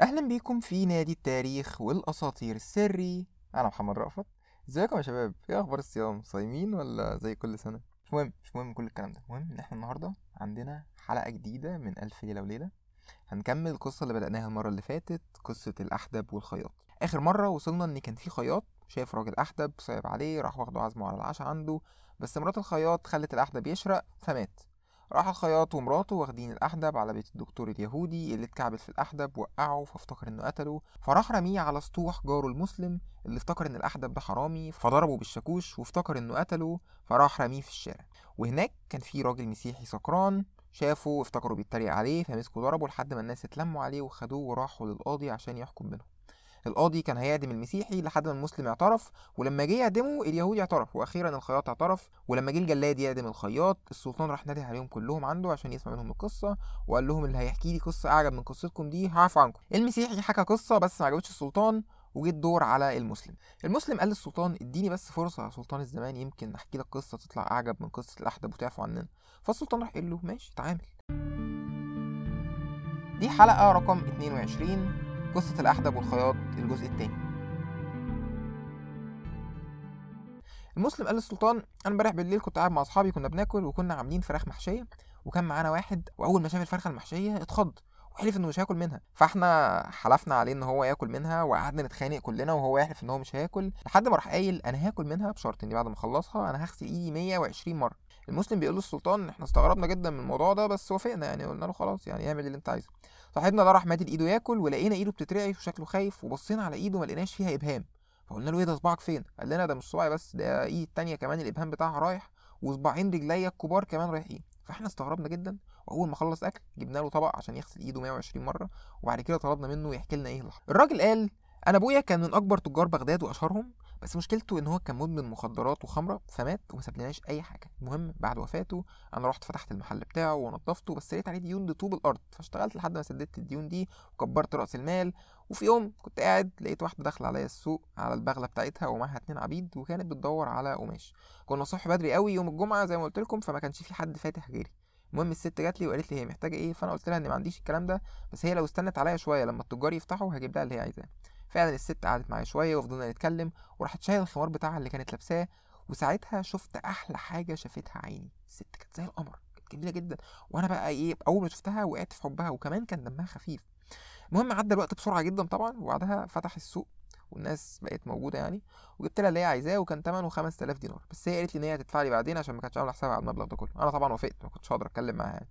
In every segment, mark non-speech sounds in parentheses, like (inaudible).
أهلا بيكم في نادي التاريخ والأساطير السري. أنا محمد رأفت. إزيكم يا شباب؟ إيه أخبار الصيام؟ صايمين ولا زي كل سنة؟ مش مهم مش مهم كل الكلام ده. المهم إن إحنا النهارده عندنا حلقة جديدة من ألف ليلة وليلة. هنكمل القصة اللي بدأناها المرة اللي فاتت قصة الأحدب والخياط. آخر مرة وصلنا إن كان في خياط شاف راجل أحدب صعب عليه راح واخده عزمه على العشاء عنده بس مرات الخياط خلت الأحدب يشرق فمات. راح الخياط ومراته واخدين الأحدب على بيت الدكتور اليهودي اللي اتكعبل في الأحدب وقعه فافتكر إنه قتله فراح رميه على سطوح جاره المسلم اللي افتكر إن الأحدب ده حرامي فضربه بالشاكوش وافتكر إنه قتله فراح رميه في الشارع. وهناك كان في راجل مسيحي سكران شافه وافتكروا بيتريق عليه فمسكوا ضربه لحد ما الناس اتلموا عليه وخدوه وراحوا للقاضي عشان يحكم بينهم. القاضي كان هيعدم المسيحي لحد ما المسلم اعترف ولما جه يعدمه اليهودي اعترف وأخيرا الخياط اعترف ولما جه الجلاد يعدم الخياط السلطان راح نادي عليهم كلهم عنده عشان يسمع منهم القصة وقال لهم اللي هيحكي لي قصة أعجب من قصتكم دي هعفو عنكم. المسيحي حكى قصة بس ما عجبتش السلطان وجه الدور على المسلم. المسلم قال للسلطان اديني بس فرصة يا سلطان الزمان يمكن أحكي لك قصة تطلع أعجب من قصة الاحدب وتعفو عننا. فالسلطان راح قال له ماشي تعامل. دي حلقة رقم 22 قصة الأحدب والخياط الجزء الثاني المسلم قال للسلطان أنا امبارح بالليل كنت قاعد مع أصحابي كنا بناكل وكنا عاملين فراخ محشية وكان معانا واحد وأول ما شاف الفرخة المحشية اتخض وحلف إنه مش هياكل منها. فإحنا حلفنا عليه إن هو ياكل منها وقعدنا نتخانق كلنا وهو يحلف إن هو مش هياكل لحد ما راح قايل أنا هاكل منها بشرط إني بعد ما أخلصها أنا هغسل إيدي 120 مرة. المسلم بيقول للسلطان إحنا استغربنا جدا من الموضوع ده بس وافقنا يعني قلنا له خلاص يعني اعمل اللي أنت عايزه. صاحبنا ده راح مادد إيده ياكل ولقينا إيده بتترعش وشكله خايف وبصينا على إيده ما لقيناش فيها إبهام. فقلنا له إيه ده صباعك فين؟ قال لنا ده مش صباعي بس ده إيد التانية كمان الإبهام بتاعها رايح وصباعين رجليا الكبار كمان رايحين. فإحنا استغربنا جدا واول ما خلص أكل جبنا له طبق عشان يغسل إيده 120 مرة وبعد كده طلبنا منه يحكي لنا إيه اللي الراجل قال أنا أبويا كان من أكبر تجار بغداد وأشهرهم بس مشكلته إن هو كان مدمن مخدرات وخمرة فمات وما سابلناش أي حاجة. المهم بعد وفاته أنا رحت فتحت المحل بتاعه ونضفته بس لقيت عليه ديون لطوب الأرض. فاشتغلت لحد ما سددت الديون دي وكبرت رأس المال وفي يوم كنت قاعد لقيت واحدة داخلة عليا السوق على البغلة بتاعتها ومعاها اتنين عبيد وكانت بتدور على قماش. كنا الصبح بدري قوي يوم الجمعة زي ما قلت لكم فما كانش في حد فاتح غيري. المهم الست جات لي وقالت لي هي محتاجة إيه؟ فأنا قلت لها إني ما عنديش الكلام ده بس هي لو استنت عليا شوية لما التجار يفتحوا هجيب لها اللي هي عايزاه. فعلا الست قعدت معايا شوية وفضلنا نتكلم وراحت شايلة الخمار بتاعها اللي كانت لابساه وساعتها شفت أحلى حاجة شافتها عيني. الست كانت زي القمر كانت جميلة جدا. وأنا بقى إيه؟ أول ما شفتها وقعت في حبها وكمان كان دمها خفيف. المهم عدى الوقت بسرعة جدا طبعا وبعدها فتح السوق والناس بقت موجودة يعني وجبت لها اللي هي عايزاه وكان ثمنه 5000 دينار. بس هي قالت لي إن هي هتدفع لي بعدين عشان ما كانتش عاملة حسابها على المبلغ ده كله. أنا طبعا وافقت ما كنتش هقدر أتكلم معاها يعني.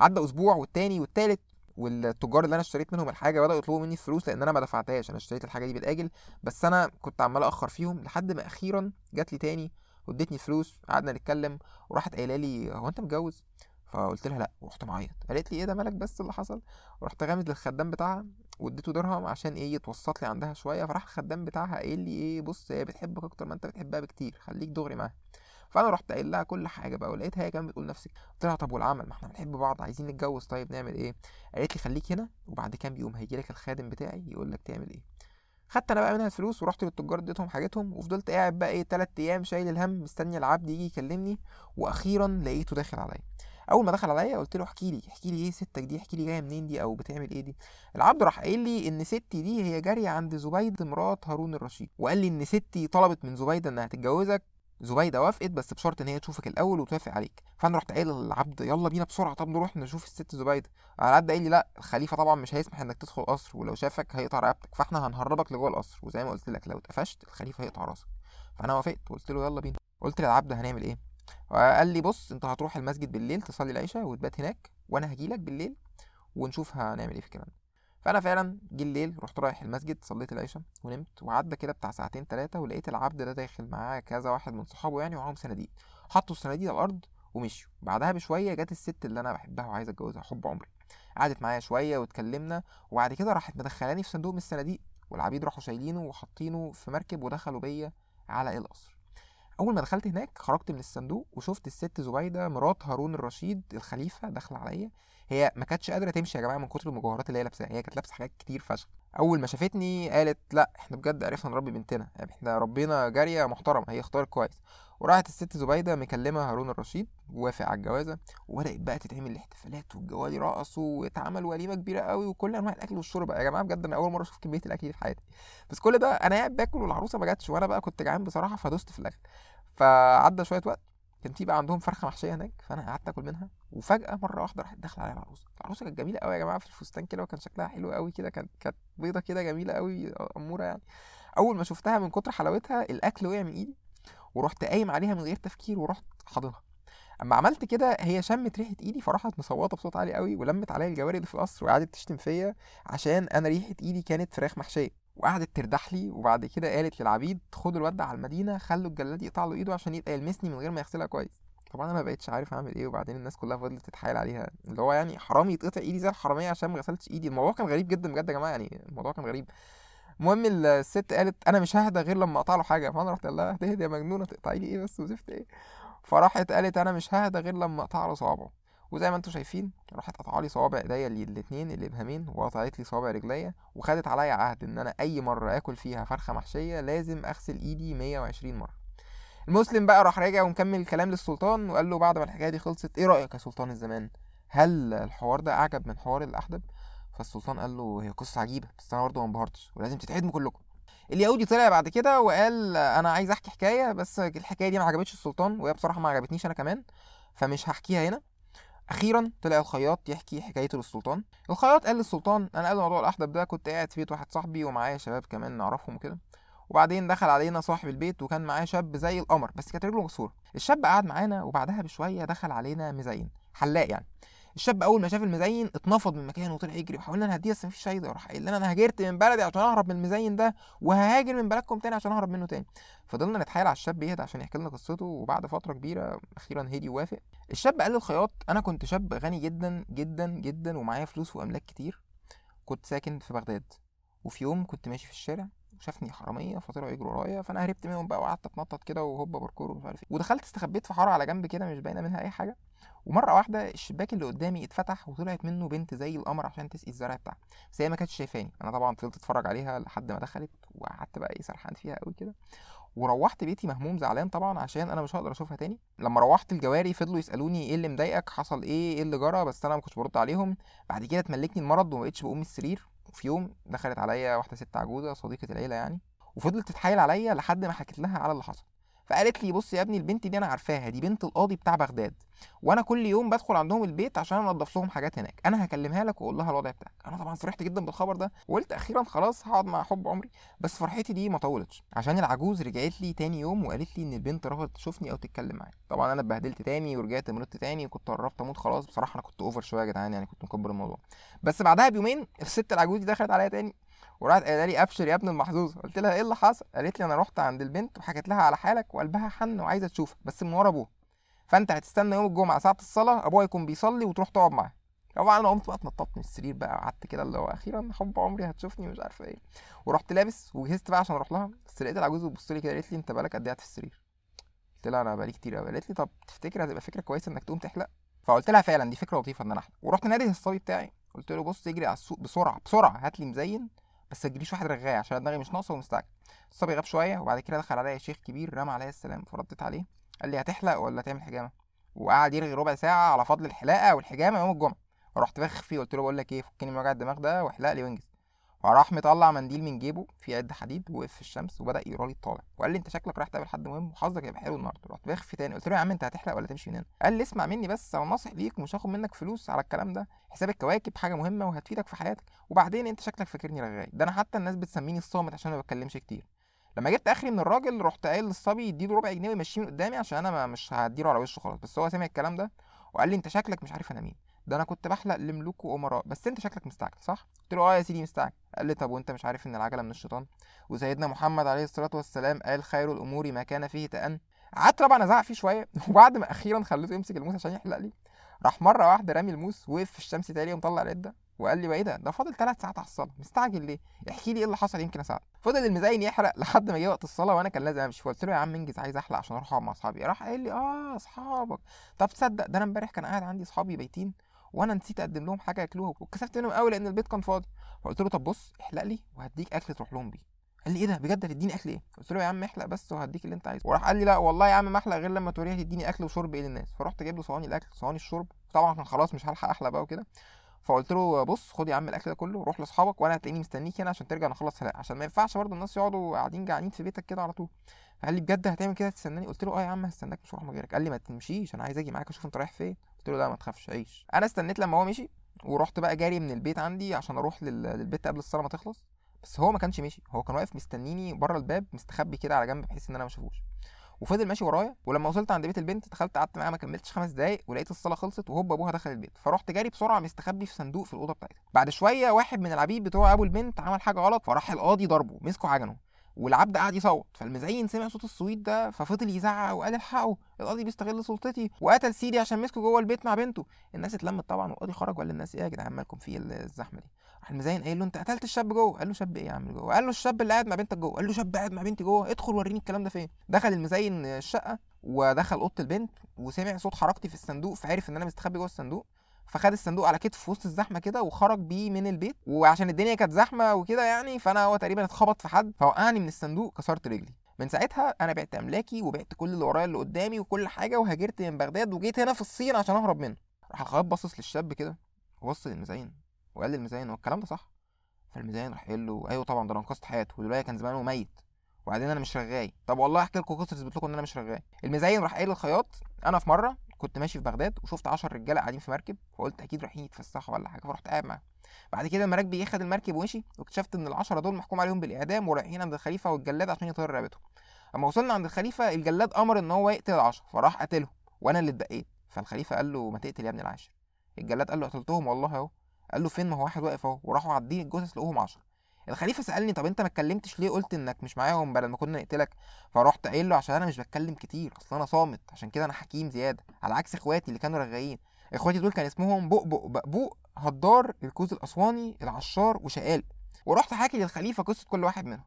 عدى أسبوع والتاني والتالت والتجار اللي أنا اشتريت منهم الحاجة بدأوا يطلبوا مني الفلوس لأن أنا ما دفعتهاش. أنا اشتريت الحاجة دي بالآجل. بس أنا كنت عمال اخر فيهم لحد ما أخيرا جات لي تاني وادتني فلوس قعدنا نتكلم وراحت قايلة لي هو أنت متجوز؟ فقلت لها لأ ورحت معيط. قالت لي إيه ده مالك بس اللي حصل؟ ورحت غامز للخدام بتاعها واديته درهم عشان إيه يتوسط لي عندها شوية فراح الخدام بتاعها قايل لي إيه بص هي بتحبك أكتر ما أنت بتحبها بكتير خليك دغري معاها. فأنا رحت قايل لها كل حاجة بقى ولقيتها هي كمان بتقول نفس قلت لها طب والعمل؟ ما إحنا بنحب بعض عايزين نتجوز طيب نعمل إيه؟ قالت لي خليك هنا وبعد كام يوم هيجي لك الخادم بتاعي يقول لك تعمل إيه. خدت أنا بقى منها الفلوس ورحت للتجار اديتهم حاجتهم وفضلت قاعد بقى إيه تلات أيام شايل الهم مستني العبد يجي يكلمني وأخيرا لقيته داخل عليا. أول ما دخل عليا قلت له احكي لي احكي لي إيه ستك دي؟ احكي لي جاية منين دي؟ أو بتعمل إيه دي؟ العبد راح قايل لي إن ستي دي هي جارية عند زبيده مرات هارون الرشيد وقال لي إن ستي طلبت من زبيدة إنها تتجوزك زبيدة وافقت بس بشرط إن هي تشوفك الأول وتوافق عليك. فأنا رحت قايل للعبد يلا بينا بسرعة طب نروح نشوف الست زبيدة. العبد قال لي لأ الخليفة طبعا مش هيسمح إنك تدخل قصر ولو شافك هيقطع رقبتك. فإحنا هنهربك لجوه القصر وزي ما قلت لك لو اتقفشت الخليفة هيقطع راسك فأنا وافقت وقلت له يلا بينا. قلت للعبد هنعمل إيه؟ وقال لي بص أنت هتروح المسجد بالليل تصلي العشاء وتبات هناك وأنا هجيلك بالليل ونشوف هنعمل إيه في الكلام فأنا فعلا جه الليل رحت رايح المسجد صليت العشاء ونمت وعدى كده بتاع ساعتين ثلاثة ولقيت العبد ده داخل معاه كذا واحد من صحابه يعني ومعاهم صناديق. حطوا الصناديق على الأرض ومشيوا. بعدها بشوية جت الست اللي أنا بحبها وعايز أتجوزها حب عمري. قعدت معايا شوية واتكلمنا وبعد كده راحت مدخلاني في صندوق من الصناديق والعبيد راحوا شايلينه وحاطينه في مركب ودخلوا بيا على القصر. أول ما دخلت هناك خرجت من الصندوق وشفت الست زبيدة مرات هارون الرشيد الخليفة داخلة عليا. هي ما كانتش قادرة تمشي يا جماعة من كتر المجوهرات اللي هي لابساها هي كانت لابسة حاجات كتير فشخ. أول ما شافتني قالت لأ إحنا بجد عرفنا نربي بنتنا يعني إحنا ربينا جارية محترمة هي اختارت كويس. وراحت الست زبيدة مكلمة هارون الرشيد ووافق على الجوازة وبدأت بقى تتعمل الاحتفالات والجوالي رقصوا واتعمل وليمة كبيرة قوي وكل أنواع الأكل والشرب يا جماعة بجد أنا أول مرة أشوف كمية الأكل دي في حياتي. بس كل ده أنا قاعد باكل والعروسة ما جاتش وأنا بقى كنت جعان بصراحة فدوست في الأكل. فعدى شوية وقت كان في بقى عندهم فرخة محشية هناك فأنا قعدت آكل منها وفجأة مرة واحدة راحت داخلة عليا العروسة. العروسة كانت جميلة قوي يا جماعة في الفستان كده وكان شكلها حلو قوي كده كانت كانت بيضة كده جميلة قوي اموره يعني. أول ما شفتها من كتر حلاوتها الأكل وقع من إيدي ورحت قايم عليها من غير تفكير ورحت حاضنها. أما عملت كده هي شمت ريحة إيدي فراحت مصوتة بصوت عالي قوي ولمت عليا الجواري اللي في القصر وقعدت تشتم فيا عشان أنا ريحة إيدي كانت فراخ محشية. وقعدت تردح لي وبعد كده قالت للعبيد خدوا الواد على المدينة خلوا الجلاد يقطع له ايده عشان يبقى يلمسني من غير ما يغسلها كويس. طبعا أنا ما بقتش عارف أعمل إيه وبعدين الناس كلها فضلت تتحايل عليها. اللي هو يعني حرام يتقطع ايدي زي الحرامية عشان ما غسلتش ايدي. الموضوع كان غريب جدا بجد يا جماعة يعني الموضوع كان غريب. المهم الست قالت أنا مش ههدى غير لما أقطع له حاجة. فأنا رحت قال لها اهدي يا مجنونة تقطعي لي إيه بس؟ وزفت إيه. فراحت قالت أنا مش ههدى غير لما أقطع له صوابعه. وزي ما أنتم شايفين راحت قطع لي صوابع ايديا الاتنين الابهامين وقطعت لي صوابع رجليا وخدت عليا عهد ان أنا اي مرة اكل فيها فرخة محشية لازم اغسل ايدي 120 مرة. المسلم بقى راح راجع ومكمل الكلام للسلطان وقال له بعد ما الحكاية دي خلصت إيه رأيك يا سلطان الزمان؟ هل الحوار ده اعجب من حوار الأحدب؟ فالسلطان قال له هي قصة عجيبة بس أنا برضه ما انبهرتش ولازم تتعدموا كلكم. اليهودي طلع بعد كده وقال أنا عايز أحكي حكاية بس الحكاية دي ما عجبتش السلطان وهي بصراحة ما عجبتنيش أنا كمان فمش هحكيها هنا. أخيرا طلع الخياط يحكي حكايته للسلطان. الخياط قال للسلطان أنا قبل موضوع الأحدب ده كنت قاعد في بيت واحد صاحبي ومعايا شباب كمان نعرفهم وكده. وبعدين دخل علينا صاحب البيت وكان معاه شاب زي القمر بس كانت رجله مكسورة. الشاب قعد معانا وبعدها بشوية دخل علينا مزين حلاق يعني. الشاب أول ما شاف المزين اتنفض من مكانه وطلع يجري وحاولنا نهديه بس مفيش فايده راح قايل أنا هاجرت من بلدي عشان أهرب من المزين ده وههاجر من بلدكم تاني عشان أهرب منه تاني. فضلنا نتحايل على الشاب يهدى عشان يحكي لنا قصته وبعد فترة كبيرة أخيرا هدي ووافق. الشاب قال للخياط أنا كنت شاب غني جدا جدا جدا ومعايا فلوس وأملاك كتير. كنت ساكن في بغداد وفي يوم كنت ماشي في الشارع وشافني حرامية فطلعوا يجروا ورايا فأنا هربت منهم بقى وقعدت أتنطط كده وهوبا باركور ومش عارف إيه. ودخلت استخبيت في حارة على جنب كده مش باينة منها أي حاجة. ومرة واحدة الشباك اللي قدامي اتفتح وطلعت منه بنت زي القمر عشان تسقي الزرع بتاعها. بس هي ما كانتش شايفاني. أنا طبعا فضلت أتفرج عليها لحد ما دخلت وقعدت بقى إيه سرحان فيها قوي كده. وروحت بيتي مهموم زعلان طبعا عشان أنا مش هقدر أشوفها تاني. لما روحت الجواري فضلوا يسألوني إيه اللي مضايقك حصل إيه إيه اللي جرى بس أنا ما كنتش برد عليهم. بعد كده اتملكني المرض وما بقتش بقوم السرير. وفي يوم دخلت عليا واحدة ست عجوزة صديقة العيلة يعني وفضلت تتحايل عليا لحد ما حكيت لها على اللي حصل. فقالت لي بص يا ابني البنت دي أنا عارفاها دي بنت القاضي بتاع بغداد. وأنا كل يوم بدخل عندهم البيت عشان انضف لهم حاجات هناك. أنا هكلمها لك واقول لها الوضع بتاعك. أنا طبعا فرحت جدا بالخبر ده وقلت أخيرا خلاص هقعد مع حب عمري. بس فرحتي دي ما طولتش. عشان العجوز رجعت لي تاني يوم وقالت لي إن البنت رفضت تشوفني أو تتكلم معايا. طبعا أنا اتبهدلت تاني ورجعت مرضت تاني وكنت قربت أموت خلاص. بصراحة أنا كنت over شوية يا جدعان يعني كنت مكبر الموضوع. بس بعدها بيومين الست العجوز دي دخلت عليا تاني. وراحت قايله لي أبشر يا ابن المحظوظ. قلت لها إيه اللي حصل؟ قالت لي أنا رحت عند البنت وحكيت لها على حالك وقلبها حن وعايزة تشوفك بس من ورا ابوها فأنت هتستنى يوم الجمعة ساعة الصلاة أبوها يكون بيصلي وتروح تقعد معاها. طبعا أنا قمت بقى اتنططت من السرير بقى قعدت كده اللي هو أخيرا حب عمري هتشوفني مش عارفة إيه. ورحت لابس وجهزت بقى عشان أروح لها بس لقيت العجوز بتبص لي كده قالت لي أنت بقالك قد إيه في السرير؟ قلت لها أنا بقالي كتير قوي قالت لي طب تفتكر هتبقى فكرة كويسة إنك تقوم تحلق؟ فقلت لها فعلا دي فكرة لطيفة إن أنا أحلق. ورحت نادي الصبي بتاعي قلت له بص اجري على السوق بسرعة بسرعة هات لي مزين بس تجيبليش واحد رغاية عشان دماغي مش ناقصة ومستعجل. الصبي غاب شوية وبعد كده دخل عليا شيخ كبير رمى عليا السلام فرديت عليه. قال لي هتحلق ولا تعمل حجامة؟ وقعد يرغي ربع ساعة على فضل الحلاقة والحجامة يوم الجمعة. فرحت بخ فيه قلت له بقول لك إيه فكني من وجع الدماغ ده واحلق لي وانجز. فراح مطلع منديل من جيبه فيه عد حديد ووقف في الشمس وبدأ يقرأ لي الطالع. وقال لي أنت شكلك رايح تقابل حد مهم وحظك هيبقى حلو النهارده. رحت بخفي تاني قلت له يا عم أنت هتحلق ولا تمشي من هنا قال لي اسمع مني بس أنا ناصح ليك ومش هاخد منك فلوس على الكلام ده. حساب الكواكب حاجة مهمة وهتفيدك في حياتك. وبعدين أنت شكلك فاكرني رغاي. ده أنا حتى الناس بتسميني الصامت عشان ما بتكلمش كتير. لما جبت آخري من الراجل رحت قايل للصبي يديله ربع جنيه ويمشيه من قدامي عشان أنا مش هديله على وشه خلاص بس هو سمع الكلام ده وقال لي أنت شكلك مش عارف أنا مين. ده أنا كنت بحلق لملوك وأمراء بس أنت شكلك مستعجل صح؟ قلت له آه يا سيدي مستعجل. قال لي طب وأنت مش عارف إن العجلة من الشيطان؟ وسيدنا محمد عليه الصلاة والسلام قال خير الأمور ما كان فيه تأن. قعدت طبعا أزعق فيه شوية. (laughs) وبعد ما أخيرا خليته يمسك الموس عشان يحلق لي راح مرة واحدة رامي الموس وقف في الشمس تاني ومطلع العدة وقال لي بقى إيه ده؟ ده فاضل ثلاث ساعات على الصلاة. مستعجل ليه؟ احكي لي إيه اللي حصل يمكن أساعدك. فضل المزين يحرق لحد ما جه وقت الصلاة وأنا كان لازم أمشي. فقلت له يا عم انجز عايز أحلق عشان أروح أقعد مع أصحابي. راح قال لي آه أصحابك. طب تصدق ده أنا امبارح كان قاعد عندي أصحابي بايتين وأنا نسيت أقدم لهم حاجة ياكلوها واتكسفت منهم قوي لأن البيت كان فاضي. فقلت له طب بص احلق لي وهديك أكل تروح لهم بيه. قال لي إيه ده؟ بجد هتديني أكل إيه؟ قلت له يا عم احلق بس وهديك اللي أنت عايزه. وراح قال لي لا والله يا عم ما احلق غير لما توريني هتديني أكل وشرب إيه للناس. فرحت جايب له صواني الأكل صواني الشرب. طبعا كان خلاص مش هلحق أحلق بقى وكده. فقلت له بص خد يا عم الأكل ده كله روح لأصحابك وأنا هتلاقيني مستنيك هنا عشان ترجع نخلص حلقة. عشان ما ينفعش برضه الناس يقعدوا قاعدين جعانين في بيتك كده على طول. فقال لي بجد هتعمل كده؟ تستناني قلت له آه يا عم هستناك مش هروح من قال لي ما تمشيش أنا عايز أجي معاك أشوف أنت رايح فين. قلت له لا ما تخافش عيش. أنا استنيت لما هو مشي ورحت بقى جاري من البيت عندي عشان أروح لل... للبيت قبل الصلاة ما تخلص. بس هو ما كانش مشي هو كان واقف مستنيني بره الباب مستخبي كده على جنب بحيث إن أنا ما أشوفوش. وفضل ماشي ورايا ولما وصلت عند بيت البنت دخلت قعدت معاها ما كملتش خمس دقايق ولقيت الصلاة خلصت وهوب أبوها دخل البيت. فرحت جاري بسرعة مستخبي في صندوق في الأوضة بتاعتها. بعد شوية واحد من العبيد بتوع أبو البنت عمل حاجة غلط فراح القاضي ضربه مسكه عجنه. والعبد قعد يصوت. فالمزين سمع صوت الصويت ده ففضل يزعق وقال الحقوا القاضي بيستغل سلطتي وقتل سيدي عشان مسكه جوه البيت مع بنته. الناس اتلمت طبعا والقاضي خرج وقال للناس إيه يا جدعان مالكم في الزحمة دي؟ راح المزين قايل له أنت قتلت الشاب جوه. قال له شاب إيه يا عم جوه؟ قال له الشاب اللي قاعد مع بنتك جوه. قال له شاب قاعد مع بنتي جوه. ادخل وريني الكلام ده فين؟ دخل المزين الشقة ودخل أوضة البنت وسمع صوت حركتي في الصندوق فعرف إن أنا مستخبي جوه الصندوق. فخد الصندوق على كتفه في وسط الزحمة كده وخرج بيه من البيت وعشان الدنيا كانت زحمة وكده يعني فأنا هو تقريبا اتخبط في حد فوقعني من الصندوق كسرت رجلي. من ساعتها أنا بعت أملاكي وبعت كل اللي ورايا اللي قدامي وكل حاجة وهاجرت من بغداد وجيت هنا في الصين عشان أهرب منه. راح الخياط باصص للشاب كده وبص للمزين وقال للمزين هو الكلام ده صح؟ فالمزين راح قال له أيوه طبعا ده أنا انقذت حياته ودلوقتي كان زمانه ميت وبعدين أنا مش رغاي. طب والله أحكي لكم قصة تثبت لكم إن أنا مش رغاي. المزين راح قايل للخياط أنا في مرة كنت ماشي في بغداد وشفت 10 رجالة قاعدين في مركب فقلت أكيد رايحين يتفسحوا ولا حاجة فرحت قاعد معاهم. بعد كده لما راكبي خد المركب ومشي واكتشفت إن العشرة دول محكوم عليهم بالإعدام ورايحين عند الخليفة والجلاد عشان يطير رقبتهم. أما وصلنا عند الخليفة الجلاد أمر إن هو يقتل العشرة فراح قتلهم وأنا اللي اتبقيت. فالخليفة قال له ما تقتل يا ابن العاشر. الجلاد قال له قتلتهم؟ والله أهو. قال له فين؟ ما هو واحد واقف أهو. وراحوا عادين الجثث لقوهم 10 الخليفة سألني طب أنت ما اتكلمتش ليه؟ قلت إنك مش معاهم بدل ما كنا نقتلك. فرحت قايل له عشان أنا مش بتكلم كتير أصل أنا صامت عشان كده أنا حكيم زيادة على عكس إخواتي اللي كانوا رغايين إخواتي دول كان اسمهم بؤبؤ بقبوق هدار الكوز الأسواني العشار وشقال. ورحت حاكي للخليفة قصة كل واحد منهم.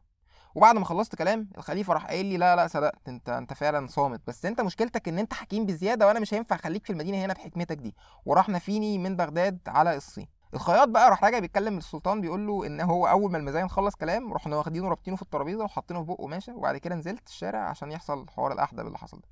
وبعد ما خلصت كلام الخليفة راح قايل لي لا لا صدقت أنت أنت فعلا صامت بس أنت مشكلتك إن أنت حكيم بزيادة وأنا مش هينفع أخليك في المدينة هنا بحكمتك دي. وراح نفيني من بغداد على الصين. الخياط بقى راح راجع بيتكلم للسلطان بيقول له إن هو أول ما المزين خلص كلام رحنا واخدينه رابطينه في الترابيزة وحاطينه في بقه ماشي وبعد كده نزلت الشارع عشان يحصل حوار الاحدب اللي حصل ده.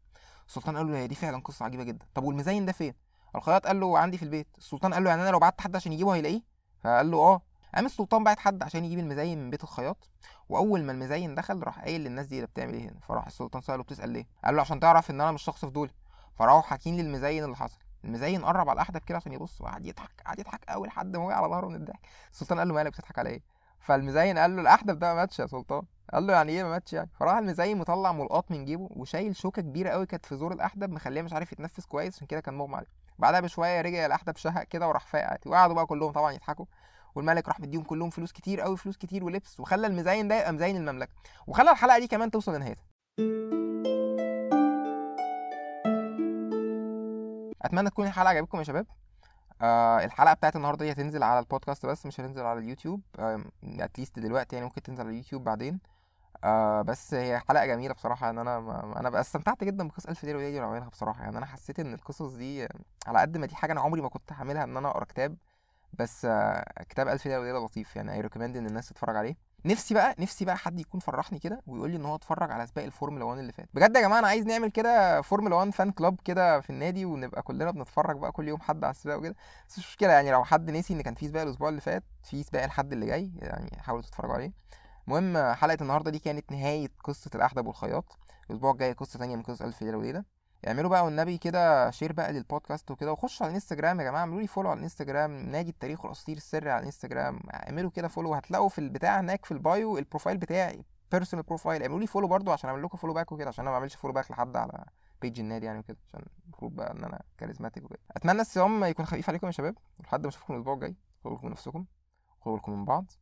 السلطان قال له هي دي فعلا قصة عجيبة جدا. طب والمزين ده فين؟ الخياط قال له عندي في البيت. السلطان قال له يعني أنا لو بعت حد عشان يجيبه هيلاقيه؟ فقال له آه. قام السلطان بعت حد عشان يجيب المزين من بيت الخياط وأول ما المزين دخل راح قايل للناس دي بتعمل إيه هنا؟ فراح السلطان سأله بتسأل ليه؟ قال له عشان تعرف إن أنا مش شخص فضولي فراحوا حاكين للمزين اللي حصل. المزين قرب على الاحدب كده عشان يبص وقعد يضحك قعد يضحك قوي لحد ما وقع على ظهره من الضحك. السلطان قال له مالك بتضحك على إيه؟ فالمزين قال له الاحدب ده ما ماتش يا سلطان. قال له يعني إيه ما ماتش يعني؟ فراح المزين مطلع ملقاط من جيبه وشايل شوكة كبيرة قوي كانت في زور الاحدب مخليه مش عارف يتنفس كويس عشان كده كان مغمى عليه. بعدها بشوية رجع الاحدب شهق كده وراح عادي. وقعدوا بقى كلهم طبعا يضحكوا. والملك راح مديهم كلهم فلوس كتير قوي فلوس كتير ولبس وخلى المزين ده يبقى مزين المملكه وخلى الحلقة دي كمان توصل لنهايتها. أتمنى تكون الحلقة عجبتكم يا شباب. آه الحلقة بتاعت النهارده دي هتنزل على البودكاست بس مش هتنزل على اليوتيوب. at least دلوقتي يعني ممكن تنزل على اليوتيوب بعدين. آه بس هي حلقة جميلة بصراحة. ان أنا ما أنا بقى استمتعت جدا بقصه ألف ليلة وليلة بعملها بصراحة. يعني أنا حسيت إن القصص دي على قد ما دي حاجة أنا عمري ما كنت هعملها إن أنا أقرأ كتاب بس آه كتاب ألف ليلة وليلة لطيف. يعني I recommend إن الناس تتفرج عليه. نفسي بقى نفسي بقى حد يكون فرحني كده ويقول لي إن هو اتفرج على سباق الفورمولا 1 اللي فات. بجد يا جماعة أنا عايز نعمل كده فورمولا 1 fan club كده في النادي ونبقى كلنا بنتفرج بقى كل يوم حد على السباق وكده. بس مش مشكلة يعني لو حد نسي إن كان في سباق الأسبوع اللي فات في سباق الحد اللي جاي يعني حاولوا تتفرجوا عليه. المهم حلقة النهارده دي كانت نهاية قصة الأحدب والخياط. الأسبوع الجاي قصة تانية من قصص ألف ليلة وليلة. اعملوا بقى والنبي كده share بقى للبودكاست وكده. وخشوا على الإنستجرام يا جماعة اعملوا لي follow على الإنستجرام. نادي التاريخ والأساطير السري على الإنستجرام. اعملوا كده follow هتلاقوا في البتاع هناك في ال bio ال profile بتاعي personal profile اعملوا لي follow برضو عشان اعمل لكم follow back وكده عشان أنا ما بعملش follow back لحد على page النادي يعني وكده عشان المفروض بقى إن أنا charismatic وكده. أتمنى الصيام يكون خفيف عليكم يا شباب لحد ما أشوفكم الأسبوع الجاي. خدوا بالكم من نفسكم خدوا بالكم من بعض.